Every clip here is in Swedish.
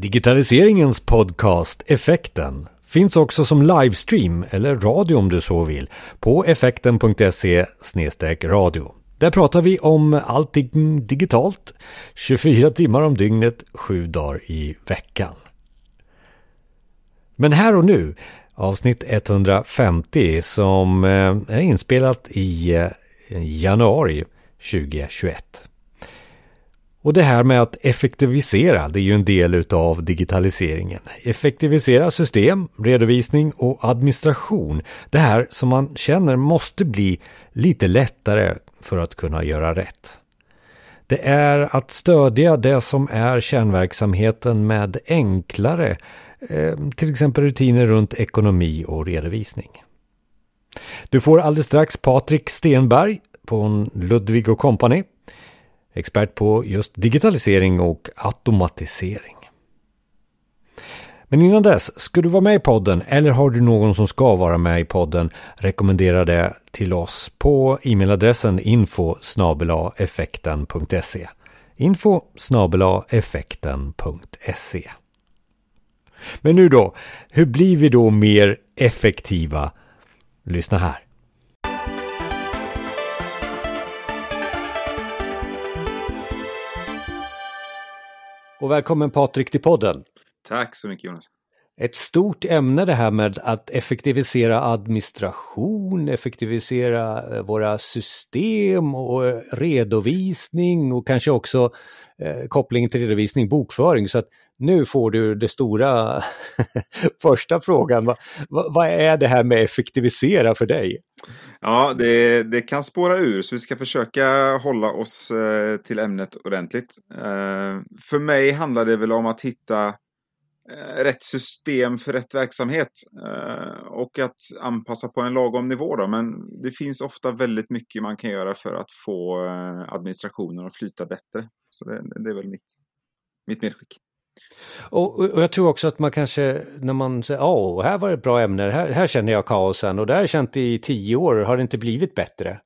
Digitaliseringens podcast Effekten finns också som livestream eller radio om du så vill på effekten.se radio. Där pratar vi om allting digitalt 24 timmar om dygnet, 7 dagar i veckan. Men här och nu, avsnitt 150 som eh, är inspelat i eh, januari 2021. Och det här med att effektivisera, det är ju en del utav digitaliseringen. Effektivisera system, redovisning och administration. Det här som man känner måste bli lite lättare för att kunna göra rätt. Det är att stödja det som är kärnverksamheten med enklare, eh, till exempel rutiner runt ekonomi och redovisning. Du får alldeles strax Patrik Stenberg på Ludvig Company expert på just digitalisering och automatisering. Men innan dess, ska du vara med i podden eller har du någon som ska vara med i podden, rekommendera det till oss på e-mailadressen info effekten.se info effekten.se Men nu då, hur blir vi då mer effektiva? Lyssna här. Och välkommen Patrik till podden. Tack så mycket Jonas. Ett stort ämne det här med att effektivisera administration, effektivisera eh, våra system och redovisning och kanske också eh, koppling till redovisning, bokföring. Så att nu får du det stora första frågan. Vad, vad, är det här med effektivisera för dig? Ja, det, det, kan spåra ur så vi ska försöka hålla oss eh, till ämnet ordentligt. Eh, för mig handlar det väl om att hitta Eh, rätt system för rätt verksamhet eh, och att anpassa på en lagom nivå. Då. Men det finns ofta väldigt mycket man kan göra för att få eh, administrationen att flyta bättre. Så det, det är väl mitt, mitt medskick. Och, och, jag tror också att man kanske, när man säger, åh, oh, här var det ett bra ämne, här, här känner jag kaosen och det har jag känt i tio år, har det inte blivit bättre?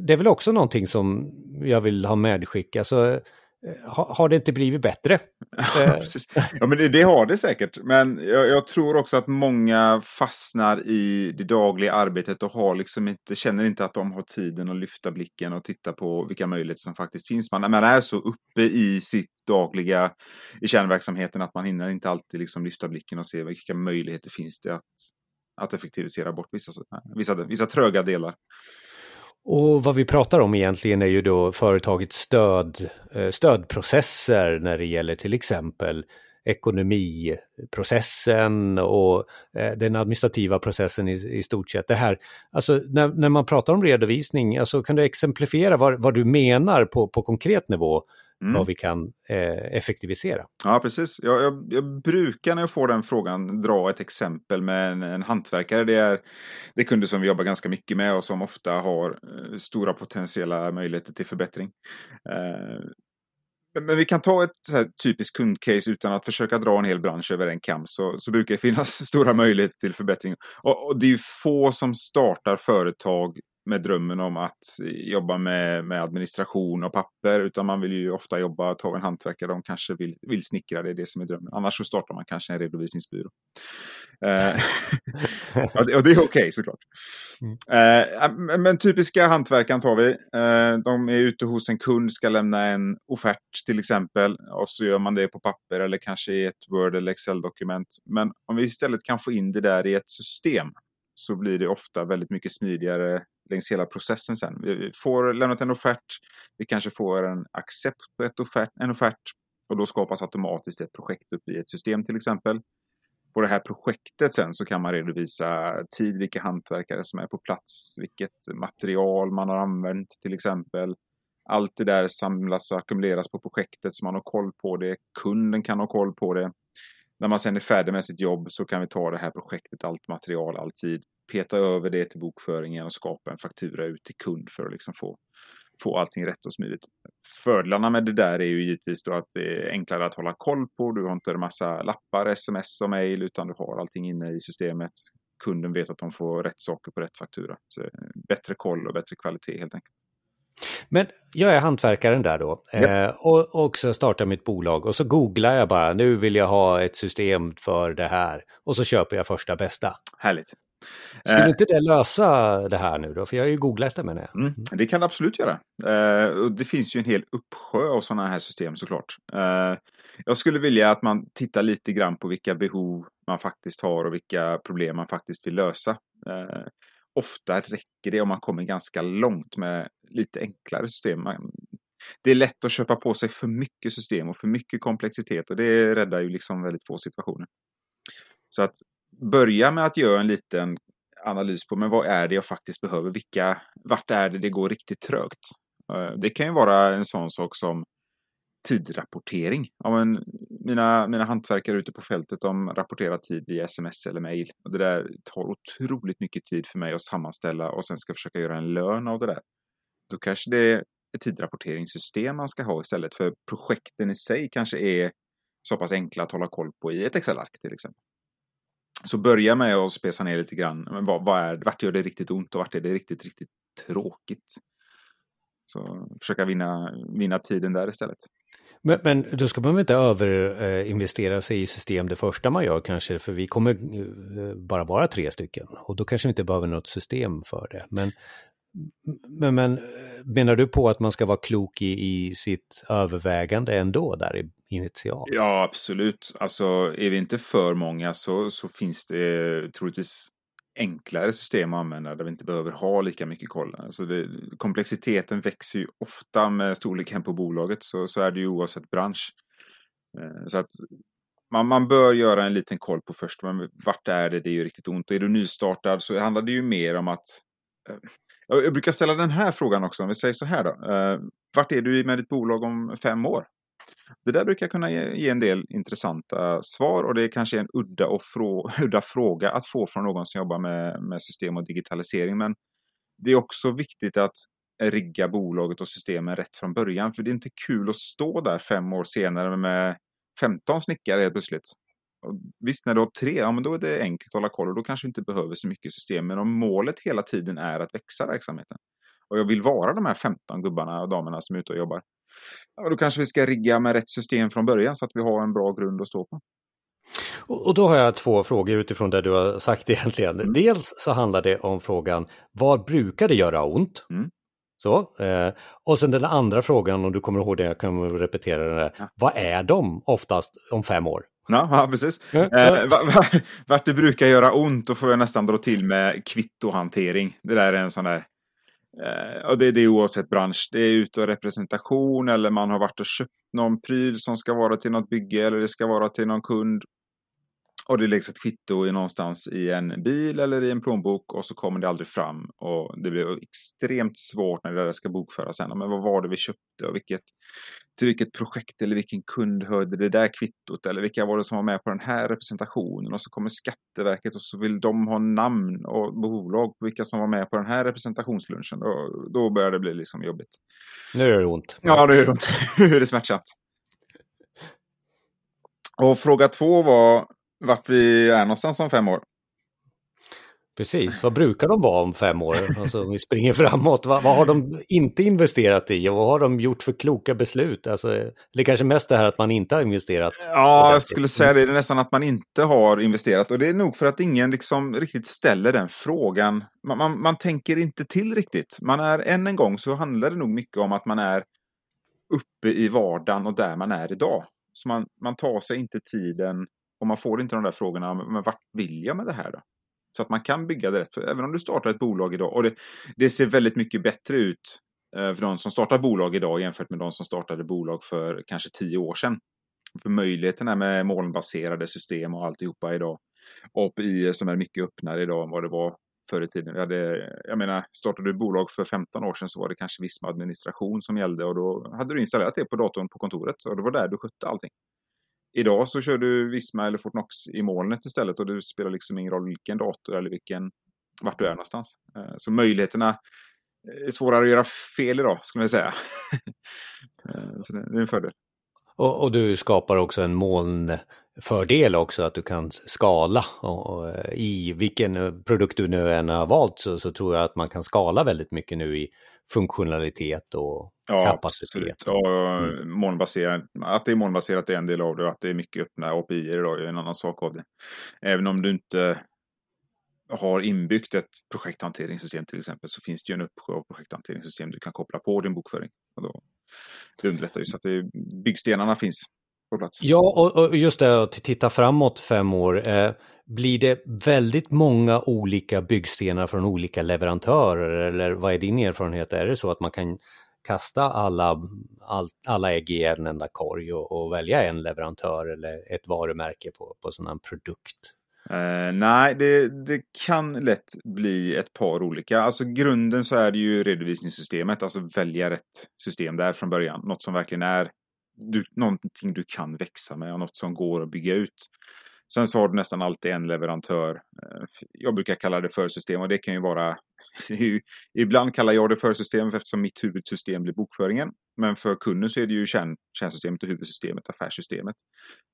Det är väl också någonting som jag vill ha medskick, alltså har det inte blivit bättre? Ja, eh. ja men det, det, har det säkert. Men jag, jag, tror också att många fastnar i det dagliga arbetet och har liksom inte, känner inte att de har tiden att lyfta blicken och titta på vilka möjligheter som faktiskt finns. Man, man är så uppe i sitt dagliga, i kärnverksamheten att man hinner inte alltid liksom lyfta blicken och se vilka möjligheter finns det att, att effektivisera bort vissa, vissa, vissa tröga delar. Och vad vi pratar om egentligen är ju då företagets stöd, eh, stödprocesser när det gäller till exempel ekonomiprocessen och eh, den administrativa processen i, i stort sett. Det här, alltså när, när man pratar om redovisning, alltså kan du exemplifiera vad, vad du menar på, på konkret nivå? Mm. vad vi kan eh, effektivisera. Ja, precis. Jag, jag, jag, brukar när jag får den frågan dra ett exempel med en, en hantverkare. Det är, det är kunder som vi jobbar ganska mycket med och som ofta har eh, stora potentiella möjligheter till förbättring. Eh, men vi kan ta ett typiskt kundcase utan att försöka dra en hel bransch över en kam så, så brukar det finnas stora möjligheter till förbättring. Och, och det är få som startar företag med drömmen om att jobba med, med administration och papper utan man vill ju ofta jobba, ta en hantverkare, de kanske vill, vill snickra, det är det som är drömmen. Annars så startar man kanske en redovisningsbyrå. Eh, och det, det är okej okay, såklart. Mm. Eh, men typiska hantverkaren tar vi. Eh, de är ute hos en kund, ska lämna en offert till exempel och så gör man det på papper eller kanske i ett Word eller Excel-dokument. Men om vi istället kan få in det där i ett system så blir det ofta väldigt mycket smidigare längs hela processen sen. Vi får lämnat en offert, vi kanske får en accept på ett offert, en offert och då skapas automatiskt ett projekt upp i ett system till exempel. På det här projektet sen så kan man redovisa tid, vilka hantverkare som är på plats, vilket material man har använt till exempel. Allt det där samlas och ackumuleras på projektet så man har koll på det. Kunden kan ha koll på det. När man sen är färdig med sitt jobb så kan vi ta det här projektet, allt material, all tid, peta över det till bokföringen och skapa en faktura ut till kund för att liksom få, få allting rätt och smidigt. Fördelarna med det där är ju givetvis då att det är enklare att hålla koll på. Du har inte en massa lappar, sms och mail utan du har allting inne i systemet. Kunden vet att de får rätt saker på rätt faktura. Så eh, bättre koll och bättre kvalitet helt enkelt. Men jag är hantverkaren där då Ja. eh, och och också startar mitt bolag och så googlar jag bara nu vill jag ha ett system för det här och så köper jag första bästa. Härligt. Skulle Eh, inte det lösa det här nu då? För jag har ju googlat det menar jag. Mm, det kan det absolut göra. Eh, och det finns ju en hel uppsjö av sådana här system såklart. Jag skulle vilja att man tittar lite grann på vilka behov man faktiskt har och vilka problem man faktiskt vill lösa. Ofta räcker det om man kommer ganska långt med lite enklare system. Man, det är lätt att köpa på sig för mycket system och för mycket komplexitet och det räddar ju liksom väldigt få situationer. Så att börja med att göra en liten analys på men vad är det jag faktiskt behöver? Vilka, vart är det det går riktigt trögt? Eh, det kan ju vara en sån sak som tidrapportering. Ja, men mina, mina hantverkare ute på fältet de rapporterar tid via sms eller mail. Och det där tar otroligt mycket tid för mig att sammanställa och sen ska försöka göra en lön av det där. Då kanske det är ett tidrapporteringssystem man ska ha istället för projekten i sig kanske är så pass enkla att hålla koll på i ett Excel-ark till exempel. Så börja med att spesa ner lite grann. Men vad, vad är, vart gör det riktigt ont och vart är det riktigt, riktigt tråkigt? Så försöka vinna, vinna tiden där istället. Men, men då ska man väl inte överinvestera sig i system det första man gör kanske, för vi kommer eh, bara vara tre stycken och då kanske vi inte behöver något system för det. Men, men, men eh, menar du på att man ska vara klok i, i sitt övervägande ändå där initialt? Ja, absolut. Alltså, är vi inte för många så, så finns det troligtvis enklare system att använda där vi inte behöver ha lika mycket koll. Alltså det, komplexiteten växer ju ofta med storleken på bolaget, så, så är det ju oavsett bransch. Eh, så att man, man bör göra en liten koll på först, men vart är det det gör riktigt ont? Och är du nystartad så handlar det ju mer om att eh, jag brukar ställa den här frågan också, om vi säger så här då. Eh, vart är du med ditt bolag om fem år? Det där brukar kunna ge, ge en del intressanta svar och det kanske är en udda, och frå, udda fråga att få från någon som jobbar med, med system och digitalisering. Men det är också viktigt att rigga bolaget och systemen rätt från början. För det är inte kul att stå där fem år senare med 15 snickare helt plötsligt. Och visst, när du har tre, ja men då är det enkelt att hålla koll och då kanske du inte behöver så mycket system. Men om målet hela tiden är att växa verksamheten och jag vill vara de här 15 gubbarna och damerna som är ute och jobbar. Ja, då kanske vi ska rigga med rätt system från början så att vi har en bra grund att stå på. Och, då har jag två frågor utifrån det du har sagt egentligen. Mm. Dels så handlar det om frågan, var brukar det göra ont? Mm. Så, eh, och sen den andra frågan, om du kommer ihåg det, jag kan repetera den där. Ja. Vad är de oftast om fem år? Ja, ja precis. Ja. Eh, va- va- vart det brukar göra ont, då får jag nästan dra till med kvittohantering. Det där är en sån där Eh, och det, det är oavsett bransch. Det är ute och representation eller man har varit och köpt någon pryl som ska vara till något bygge eller det ska vara till någon kund. Och det läggs ett kvitto i någonstans i en bil eller i en plånbok och så kommer det aldrig fram. Och det blir extremt svårt när det där ska bokföras sen. Men vad var det vi köpte och vilket, till vilket projekt eller vilken kund hörde det där kvittot? Eller vilka var det som var med på den här representationen? Och så kommer Skatteverket och så vill de ha namn och bolag på vilka som var med på den här representationslunchen. Och då börjar det bli liksom jobbigt. Nu är det ont. Ja, det gör det ont. Nu är det smärtsamt. Och fråga två var vart vi är någonstans om fem år. Precis, vad brukar de vara om fem år? Alltså om vi springer framåt, vad, vad har de inte investerat i och vad har de gjort för kloka beslut? Alltså, det är kanske mest det här att man inte har investerat. Ja, jag skulle säga det. Det är nästan att man inte har investerat. Och det är nog för att ingen liksom riktigt ställer den frågan. Man, man, man tänker inte till riktigt. Man är, än en gång så handlar det nog mycket om att man är uppe i vardagen och där man är idag. Så man, man tar sig inte tiden och man får inte de där frågorna. Men vart vill jag med det här då? Så att man kan bygga det rätt. För även om du startar ett bolag idag och det, det ser väldigt mycket bättre ut eh, för de som startar bolag idag jämfört med de som startade bolag för kanske tio år sedan. För möjligheterna med molnbaserade system och alltihopa idag. API som är mycket öppnare idag än vad det var förr i tiden. Jag, hade, jag menar, startade du bolag för 15 år sedan så var det kanske Visma administration som gällde och då hade du installerat det på datorn på kontoret och det var där du skötte allting. Idag så kör du Visma eller Fortnox i molnet istället och det spelar liksom ingen roll vilken dator eller vilken, vart du är någonstans. Eh, så möjligheterna eh, är svårare att göra fel idag, skulle man säga. Eh, så det det är en fördel. Och, och du skapar också en molnfördel också, att du kan skala. Och, och, I vilken produkt du nu än har valt så, så tror jag att man kan skala väldigt mycket nu i funktionalitet och ja, kapacitet. Ja, mm. molnbaserat, att det är molnbaserat är en del av det och att det är mycket öppna API idag är en annan sak av det. Även om du inte har inbyggt ett projekthanteringssystem till exempel så finns det ju en uppsjö av projekthanteringssystem du kan koppla på din bokföring. Och då, det underlättar ju så att det, byggstenarna finns på plats. Ja, och, och just det att titta framåt fem år. Eh, blir det väldigt många olika byggstenar från olika leverantörer eller vad är din erfarenhet? Är det så att man kan kasta alla, all, alla ägg i en enda korg och, och, välja en leverantör eller ett varumärke på, på sån här produkt? Uh, nej, det, det kan lätt bli ett par olika. Alltså grunden så är det ju redovisningssystemet, alltså välja rätt system där från början. Något som verkligen är du, någonting du kan växa med och något som går att bygga ut. Sen så har du nästan alltid en leverantör. Eh, jag brukar kalla det för system och det kan ju vara... ibland kallar jag det för system eftersom mitt huvudsystem blir bokföringen. Men för kunden så är det ju kärn, kärnsystemet och huvudsystemet, affärssystemet.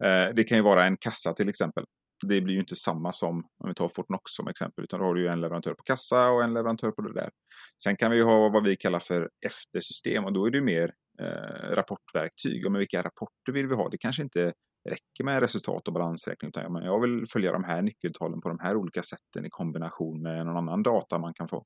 Eh, det kan ju vara en kassa till exempel. Det blir ju inte samma som, om vi tar Fortnox som exempel, utan då har du ju en leverantör på kassa och en leverantör på det där. Sen kan vi ju ha vad vi kallar för eftersystem och då är det ju mer eh, rapportverktyg. Och med vilka rapporter vill vi ha? Det kanske inte räcker med resultat och balansräkning utan jag vill följa de här nyckeltalen på de här olika sätten i kombination med någon annan data man kan få.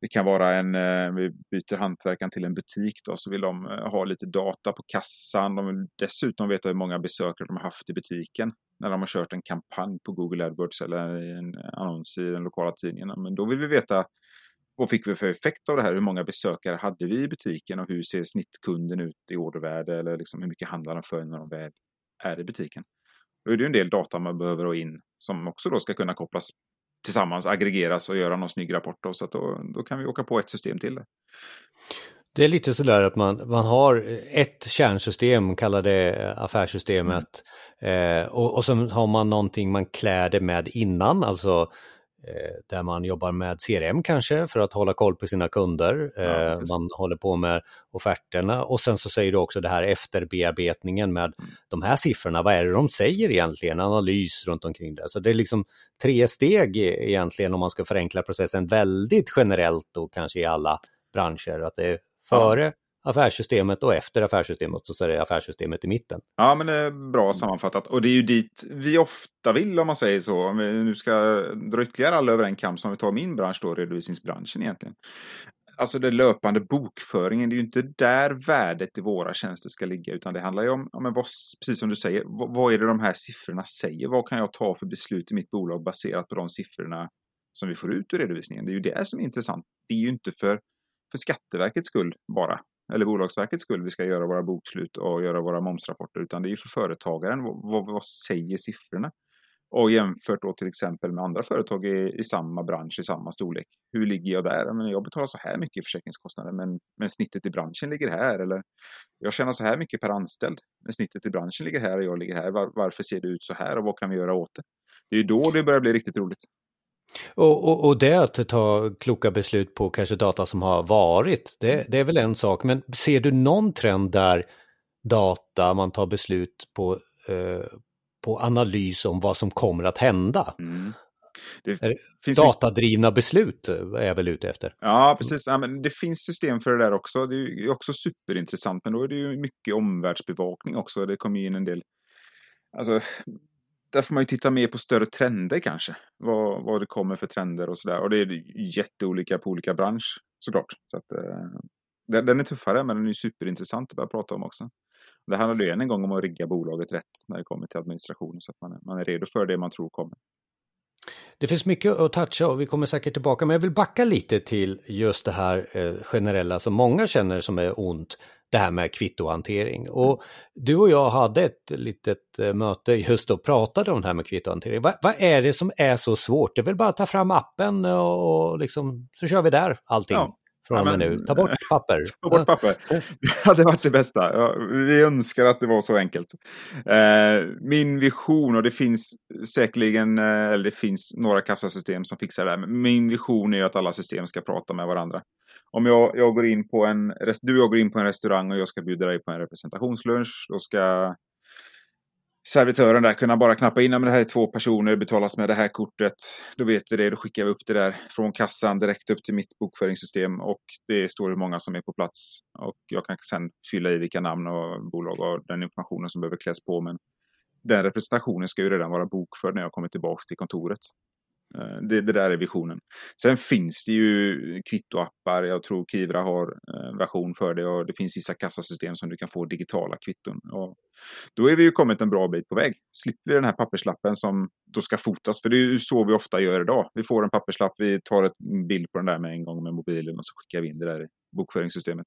Det kan vara en, eh, vi byter hantverkan till en butik då, så vill de eh, ha lite data på kassan. De vill dessutom veta hur många besökare de har haft i butiken när de har kört en kampanj på Google AdWords eller i en annons i den lokala tidningen. Men då vill vi veta vad fick vi för effekt av det här? Hur många besökare hade vi i butiken och hur ser snittkunden ut i ordervärde eller liksom hur mycket handlar de för när de väl är i butiken? Då är det ju en del data man behöver ha in som också då ska kunna kopplas tillsammans, aggregeras och göra någon snygg rapport. Då, så att då, då kan vi åka på ett system till. Det. Det är lite sådär att man, man har ett kärnsystem, kallar det affärssystemet, mm. eh, och, och sen har man någonting man klär det med innan, alltså Eh, där man jobbar med CRM kanske för att hålla koll på sina kunder. Ja, eh, man håller på med offerterna och sen så säger du också det här efterbearbetningen med mm. de här siffrorna. Vad är det de säger egentligen? Analys runt omkring det. Så det är liksom tre steg e-, egentligen om man ska förenkla processen väldigt generellt och kanske i alla branscher. Att det är före, affärssystemet och efter affärssystemet så är det affärssystemet i mitten. Ja, men det är bra sammanfattat. Och det är ju dit vi ofta vill om man säger så. Om vi nu ska dra ytterligare alla över en kam som vi tar min bransch då, redovisningsbranschen egentligen. Alltså den löpande bokföringen, det är ju inte där värdet i våra tjänster ska ligga, utan det handlar ju om, om vad, precis som du säger, vad, vad är det de här siffrorna säger? Vad kan jag ta för beslut i mitt bolag baserat på de siffrorna som vi får ut ur redovisningen? Det är ju det som är intressant. Det är ju inte för, för Skatteverkets skull bara, eller Bolagsverkets skull vi ska göra våra bokslut och göra våra momsrapporter, utan det är ju för företagaren. Vad, vad säger siffrorna? Och jämfört då till exempel med andra företag i, i samma bransch, i samma storlek. Hur ligger jag där? Men jag betalar så här mycket i försäkringskostnader, men, men snittet i branschen ligger här. Eller jag tjänar så här mycket per anställd, men snittet i branschen ligger här och jag ligger här. Var, varför ser det ut så här och vad kan vi göra åt det? Det är ju då det börjar bli riktigt roligt. Och, och, och, det att ta kloka beslut på kanske data som har varit, det, mm. det, är väl en sak. Men ser du någon trend där data, man tar beslut på, eh, på analys om vad som kommer att hända? Mm. Det finns Datadrivna beslut är jag väl ute efter. Ja, precis. Ja, men det finns system för det där också. Det är också superintressant, men då är det ju mycket omvärldsbevakning också. Det kommer in en del Alltså, där får man ju titta mer på större trender kanske. Vad, vad det kommer för trender och sådär. Och det är jätteolika på olika bransch såklart. Så att, eh, den, är tuffare men den är superintressant att börja prata om också. Det handlar ju än en gång om att rigga bolaget rätt när det kommer till administration så att man, man är redo för det man tror kommer. Det finns mycket att toucha och vi kommer säkert tillbaka, men jag vill backa lite till just det här eh, generella som många känner som är ont, det här med kvittohantering. Och du och jag hade ett litet eh, möte just och pratade om det här med kvittohantering. Va, vad är det som är så svårt? Det är väl bara att ta fram appen och, och liksom, så kör vi där allting. Ja från och med nu. Ta bort papper. Ta bort papper. Det hade varit det bästa. Vi önskar att det var så enkelt. Eh, min vision, och det finns säkerligen, eh, eller det finns några kassasystem som fixar det här. Men min vision är att alla system ska prata med varandra. Om jag, jag går in på en, du och jag går in på en restaurang och jag ska bjuda dig på en representationslunch. Då ska servitören där kunna bara knappa in, men det här är två personer, betalas med det här kortet. Då vet vi det, då skickar vi upp det där från kassan direkt upp till mitt bokföringssystem och det står hur många som är på plats. Och jag kan sen fylla i vilka namn och bolag och den informationen som behöver kläs på. Men den representationen ska ju redan vara bokförd när jag kommer tillbaka till kontoret. Eh, det, det, där är visionen. Sen finns det ju kvittoappar. Jag tror Kivra har en version för det och det finns vissa kassasystem som du kan få digitala kvitton. Och då är vi ju kommit en bra bit på väg. Slipper vi den här papperslappen som då ska fotas. För det är ju så vi ofta gör idag. Vi får en papperslapp, vi tar en bild på den där med en gång med mobilen och så skickar vi in det där i bokföringssystemet.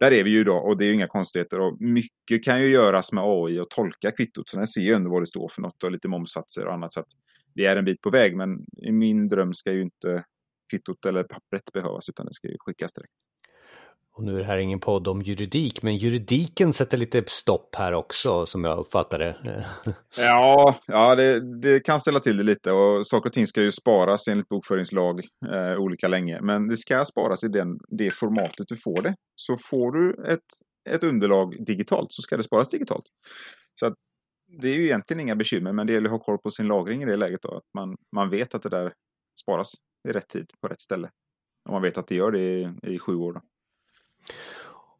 Där är vi ju idag och det är ju inga konstigheter. Och mycket kan ju göras med AI och tolka kvittot. Så den ser ju ändå vad det står för något och lite momsatser och annat. Så att vi är en bit på väg, men i min dröm ska ju inte kvittot eller pappret behövas, utan det ska ju skickas direkt. Och nu är det här ingen podd om juridik, men juridiken sätter lite stopp här också som jag uppfattar det. ja, ja det, det, kan ställa till det lite och saker och ting ska ju sparas enligt bokföringslag eh, olika länge. Men det ska sparas i den, det formatet du får det. Så får du ett, ett underlag digitalt så ska det sparas digitalt. Så att det är ju egentligen inga bekymmer, men det gäller att ha koll på sin lagring i det läget. Då, att man, man vet att det där sparas i rätt tid på rätt ställe. Och man vet att det gör det i, i sju år. Då.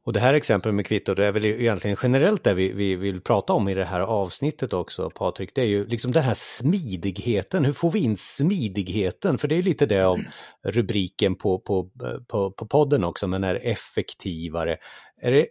Och det här exemplet med kvitto, det är väl egentligen generellt det vi, vi vill prata om i det här avsnittet också, Patrik. Det är ju liksom den här smidigheten. Hur får vi in smidigheten? För det är lite det av rubriken på, på, på, på podden också, men är effektivare. Är det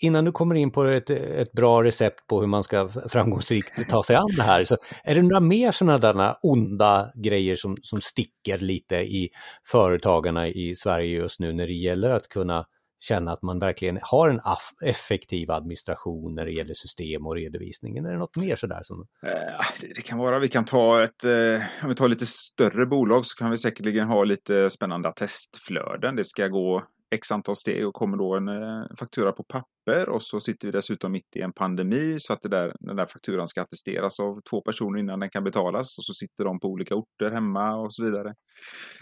innan du kommer in på ett, ett bra recept på hur man ska framgångsrikt ta sig an det här, så är det några mer sådana där onda grejer som, som sticker lite i företagarna i Sverige just nu när det gäller att kunna känna att man verkligen har en effektiv administration när det gäller system och redovisningen? Är det något mer sådär? Som... Eh, det kan vara, vi kan ta ett, eh, om vi tar lite större bolag så kan vi säkerligen ha lite spännande testflöden. Det ska gå x antal steg och kommer då en eh, faktura på papper och så sitter vi dessutom mitt i en pandemi så att det där, den där fakturan ska attesteras av två personer innan den kan betalas och så sitter de på olika orter hemma och så vidare.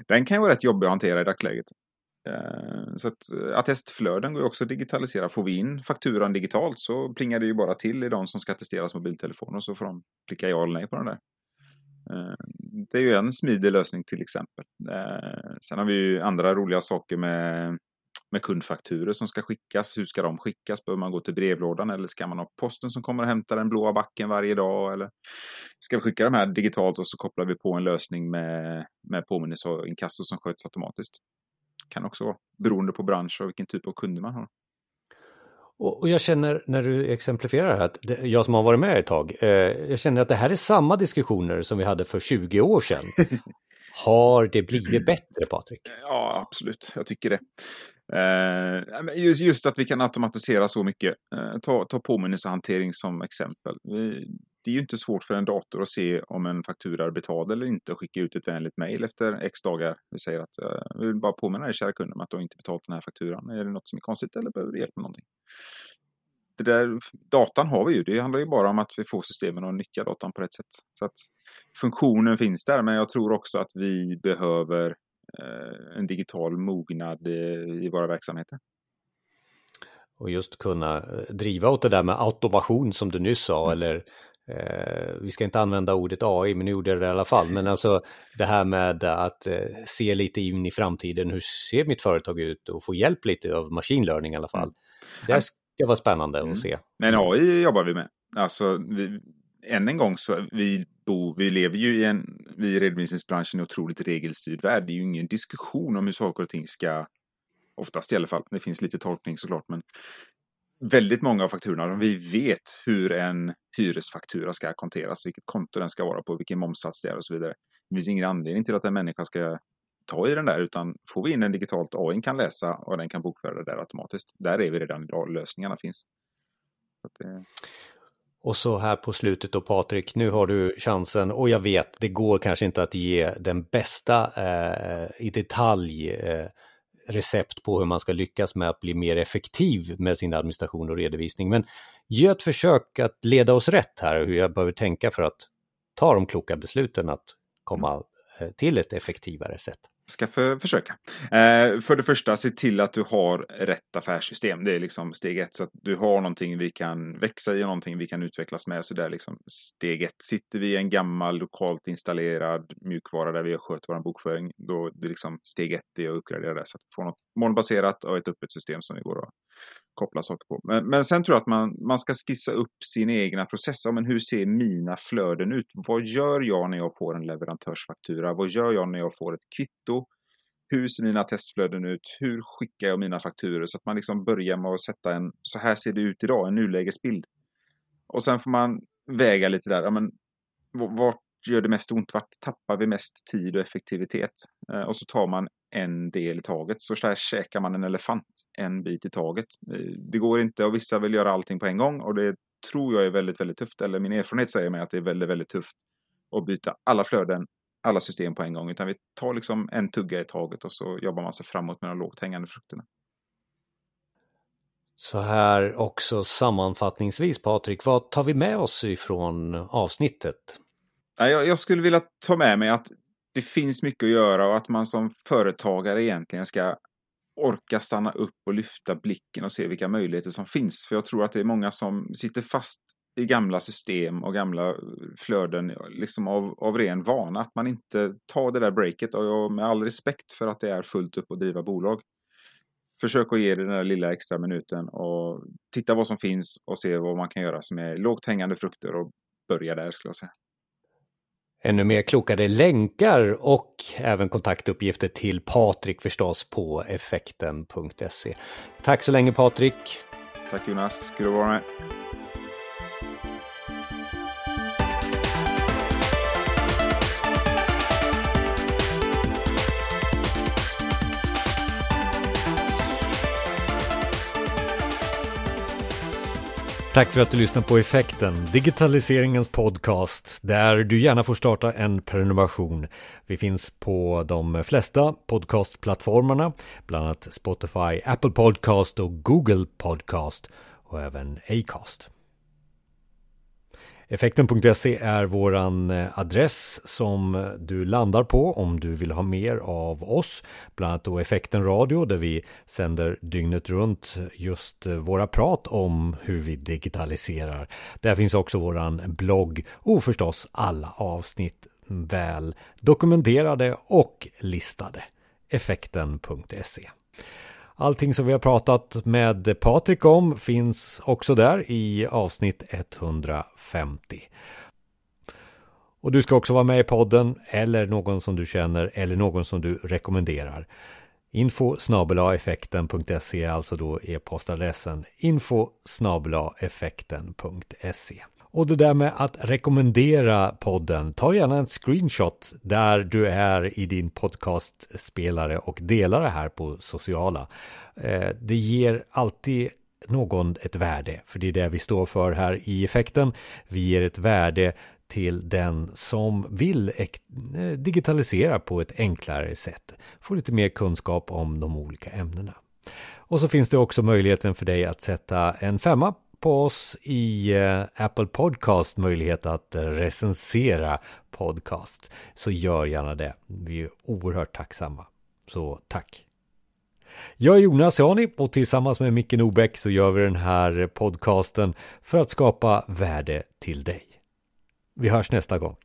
Den kan ju vara rätt jobbig att hantera i dagsläget. Eh, så att eh, attestflöden går ju också att digitalisera. Får vi in fakturan digitalt så plingar det ju bara till i de som ska attesteras mobiltelefoner och så får de klicka ja eller nej på den där. Eh, det är ju en smidig lösning till exempel. Sen har vi ju andra roliga saker med med kundfakturer som ska skickas. Hur ska de skickas? Behöver man gå till brevlådan eller ska man ha posten som kommer och hämtar den blåa backen varje dag? Eller ska vi skicka de här digitalt och så kopplar vi på en lösning med, med påminnelse och inkasso som sköts automatiskt? Kan också vara beroende på bransch och vilken typ av kunder man har. Och jag känner när du exemplifierar det här, jag som har varit med ett tag, eh, jag känner att det här är samma diskussioner som vi hade för 20 år sedan. Har det blivit bättre Patrik? Ja, absolut. Jag tycker det. Eh, just, just, att vi kan automatisera så mycket. Eh, ta, ta påminnelsehantering som exempel. Vi, det är ju inte svårt för en dator att se om en faktura är betald eller inte och skicka ut ett vänligt mejl efter x dagar. Vi säger att eh, vi vill bara påminna dig kära kund om att du inte betalt den här fakturan. Är det något som är konstigt eller behöver du hjälp med någonting? Det där, datan har vi ju. Det handlar ju bara om att vi får systemen att nyttja datan på rätt sätt. Så att funktionen finns där, men jag tror också att vi behöver Eh, en digital mognad i våra verksamheter. Och just kunna eh, driva åt det där med automation som du nyss sa, mm. eller eh, vi ska inte använda ordet AI, men nu gjorde jag det i alla fall. Men alltså det här med att eh, se lite in i framtiden, hur ser mitt företag ut och få hjälp lite av machine learning i alla fall. Mm. Det ska vara spännande mm. att se. Men AI jobbar vi med. Alltså, vi, än en gång så vi bo, vi lever ju i en, vi i redovisningsbranschen, en otroligt regelstyrd värld. Det är ju ingen diskussion om hur saker och ting ska, oftast i alla fall, det finns lite tolkning såklart, men väldigt många av fakturorna, vi vet hur en hyresfaktura ska konteras, vilket konto den ska vara på, vilken momssats det är och så vidare. Det finns ingen anledning till att en människa ska ta i den där, utan får vi in den digitalt, AI kan läsa och den kan bokföra det där automatiskt. Där är vi redan idag, lösningarna finns. Det... Eh. Och så här på slutet då Patrik, nu har du chansen och jag vet, det går kanske inte att ge den bästa eh, i detalj eh, recept på hur man ska lyckas med att bli mer effektiv med sin administration och redovisning. Men gör ett försök att leda oss rätt här, hur jag behöver tänka för att ta de kloka besluten att komma eh, till ett effektivare sätt ska för, försöka. Eh, för det första, se till att du har rätt affärssystem. Det är liksom steg ett. Så att du har någonting vi kan växa i och någonting vi kan utvecklas med. Så det är liksom steg ett. Sitter vi i en gammal lokalt installerad mjukvara där vi har skött vår bokföring, då är det liksom steg ett är att uppgradera det så att vi får något molnbaserat och ett öppet system som det går att koppla saker på. Men, men sen tror jag att man, man ska skissa upp sin egna process. Ja, men hur ser mina flöden ut? Vad gör jag när jag får en leverantörsfaktura? Vad gör jag när jag får ett kvitto? Hur ser mina testflöden ut? Hur skickar jag mina fakturor? Så att man liksom börjar med att sätta en, så här ser det ut idag, en nulägesbild. Och sen får man väga lite där, ja, men vart gör det mest ont? Vart tappar vi mest tid och effektivitet? Eh, och så tar man en del i taget. Så där käkar man en elefant en bit i taget. Eh, det går inte och vissa vill göra allting på en gång och det tror jag är väldigt, väldigt tufft. Eller min erfarenhet säger mig att det är väldigt, väldigt tufft att byta alla flöden, alla system på en gång. Utan vi tar liksom en tugga i taget och så jobbar man sig framåt med de lågt hängande frukterna. Så här också sammanfattningsvis Patrik, vad tar vi med oss ifrån avsnittet? Jag, skulle vilja ta med mig att det finns mycket att göra och att man som företagare egentligen ska orka stanna upp och lyfta blicken och se vilka möjligheter som finns. För jag tror att det är många som sitter fast i gamla system och gamla flöden liksom av, av ren vana. Att man inte tar det där breaket och jag, med all respekt för att det är fullt upp att driva bolag. Försök att ge det den där lilla extra minuten och titta vad som finns och se vad man kan göra som är lågt hängande frukter och börja där skulle jag säga. Ännu mer klokare länkar och även kontaktuppgifter till Patrik förstås på effekten.se. Tack så länge Patrik! Tack Jonas, kul att vara med! Tack för att du lyssnar på Effekten, digitaliseringens podcast, där du gärna får starta en prenumeration. Vi finns på de flesta podcastplattformarna, bland annat Spotify, Apple Podcast och Google Podcast och även Acast. Effekten.se är våran eh, adress som eh, du landar på om du vill ha mer av oss. Bland annat då Effekten Radio där vi sänder dygnet runt eh, just våra prat om hur vi digitaliserar. Där finns också våran blogg och förstås alla avsnitt mm, väl dokumenterade och listade. Effekten.se Allting som vi har pratat med Patrik om finns också där i avsnitt 150. Och du ska också vara med i podden eller någon som du känner eller någon som du rekommenderar. Info effekten.se är alltså då e-postadressen info effekten.se. Och det där med att rekommendera podden, ta gärna en screenshot där du är i din podcastspelare och dela det här på sociala. Eh, det ger alltid någon ett värde, för det är det vi står för här i effekten. Vi ger ett värde till den som vill eh, digitalisera på ett enklare sätt. Få lite mer kunskap om de olika ämnena. Och så finns det också möjligheten för dig att sätta en femma på oss i eh, Apple Podcast möjlighet att eh, recensera podcast så gör gärna det. Vi är oerhört tacksamma. Så tack! Jag är Jonas Jani och tillsammans med Micke Nobäck så gör vi den här podcasten för att skapa värde till dig. Vi hörs nästa gång.